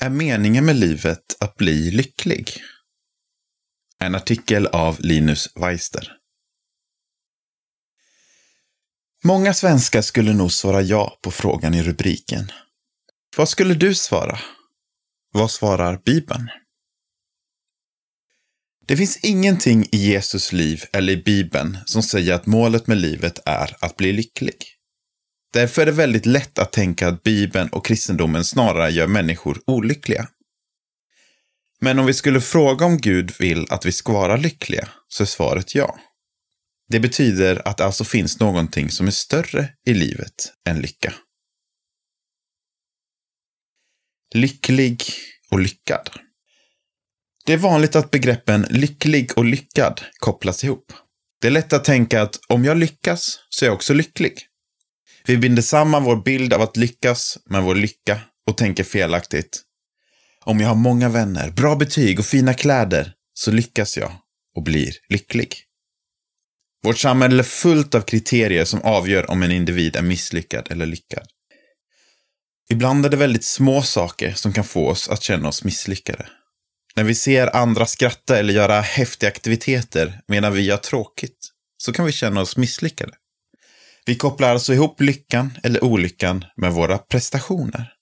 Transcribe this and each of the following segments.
Är meningen med livet att bli lycklig? En artikel av Linus Weister. Många svenskar skulle nog svara ja på frågan i rubriken. Vad skulle du svara? Vad svarar Bibeln? Det finns ingenting i Jesus liv eller i Bibeln som säger att målet med livet är att bli lycklig. Därför är det väldigt lätt att tänka att Bibeln och kristendomen snarare gör människor olyckliga. Men om vi skulle fråga om Gud vill att vi ska vara lyckliga så är svaret ja. Det betyder att det alltså finns någonting som är större i livet än lycka. Lycklig och lyckad. Det är vanligt att begreppen lycklig och lyckad kopplas ihop. Det är lätt att tänka att om jag lyckas så är jag också lycklig. Vi binder samman vår bild av att lyckas med vår lycka och tänker felaktigt. Om jag har många vänner, bra betyg och fina kläder så lyckas jag och blir lycklig. Vårt samhälle är fullt av kriterier som avgör om en individ är misslyckad eller lyckad. Ibland är det väldigt små saker som kan få oss att känna oss misslyckade. När vi ser andra skratta eller göra häftiga aktiviteter medan vi har tråkigt så kan vi känna oss misslyckade. Vi kopplar alltså ihop lyckan eller olyckan med våra prestationer.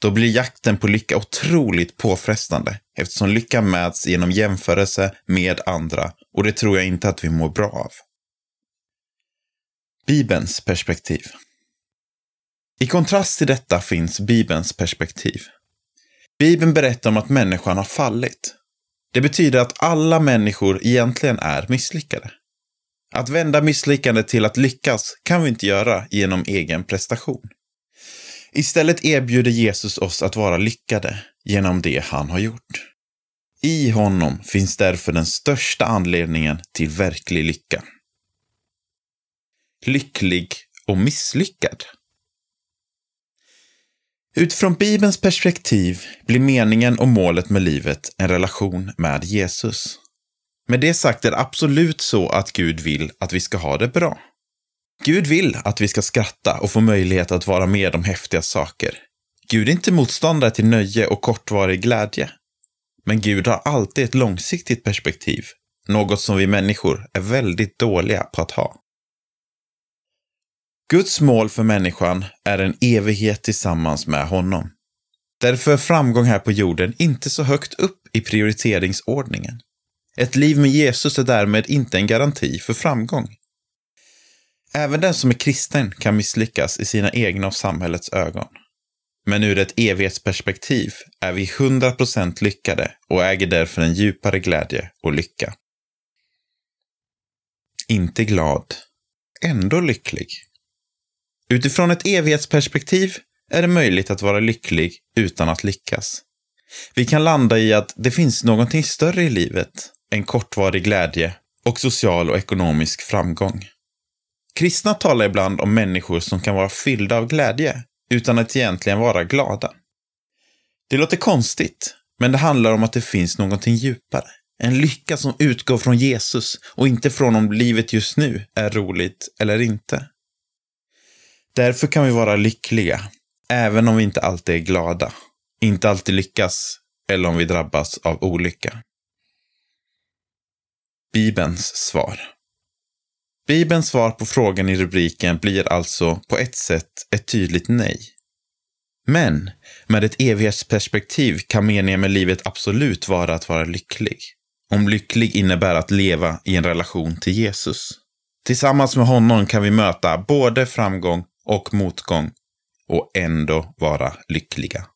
Då blir jakten på lycka otroligt påfrestande eftersom lycka mäts genom jämförelse med andra och det tror jag inte att vi mår bra av. Bibelns perspektiv. I kontrast till detta finns Bibelns perspektiv. Bibeln berättar om att människan har fallit. Det betyder att alla människor egentligen är misslyckade. Att vända misslyckande till att lyckas kan vi inte göra genom egen prestation. Istället erbjuder Jesus oss att vara lyckade genom det han har gjort. I honom finns därför den största anledningen till verklig lycka. Lycklig och misslyckad. Utifrån Bibelns perspektiv blir meningen och målet med livet en relation med Jesus. Med det sagt är det absolut så att Gud vill att vi ska ha det bra. Gud vill att vi ska skratta och få möjlighet att vara med om häftiga saker. Gud är inte motståndare till nöje och kortvarig glädje. Men Gud har alltid ett långsiktigt perspektiv, något som vi människor är väldigt dåliga på att ha. Guds mål för människan är en evighet tillsammans med honom. Därför är framgång här på jorden inte så högt upp i prioriteringsordningen. Ett liv med Jesus är därmed inte en garanti för framgång. Även den som är kristen kan misslyckas i sina egna och samhällets ögon. Men ur ett evighetsperspektiv är vi 100% lyckade och äger därför en djupare glädje och lycka. Inte glad, ändå lycklig. Utifrån ett evighetsperspektiv är det möjligt att vara lycklig utan att lyckas. Vi kan landa i att det finns någonting större i livet en kortvarig glädje och social och ekonomisk framgång. Kristna talar ibland om människor som kan vara fyllda av glädje utan att egentligen vara glada. Det låter konstigt, men det handlar om att det finns någonting djupare. En lycka som utgår från Jesus och inte från om livet just nu är roligt eller inte. Därför kan vi vara lyckliga, även om vi inte alltid är glada, inte alltid lyckas eller om vi drabbas av olycka. Bibelns svar Bibelns svar på frågan i rubriken blir alltså på ett sätt ett tydligt nej. Men med ett evighetsperspektiv kan meningen med livet absolut vara att vara lycklig. Om lycklig innebär att leva i en relation till Jesus. Tillsammans med honom kan vi möta både framgång och motgång och ändå vara lyckliga.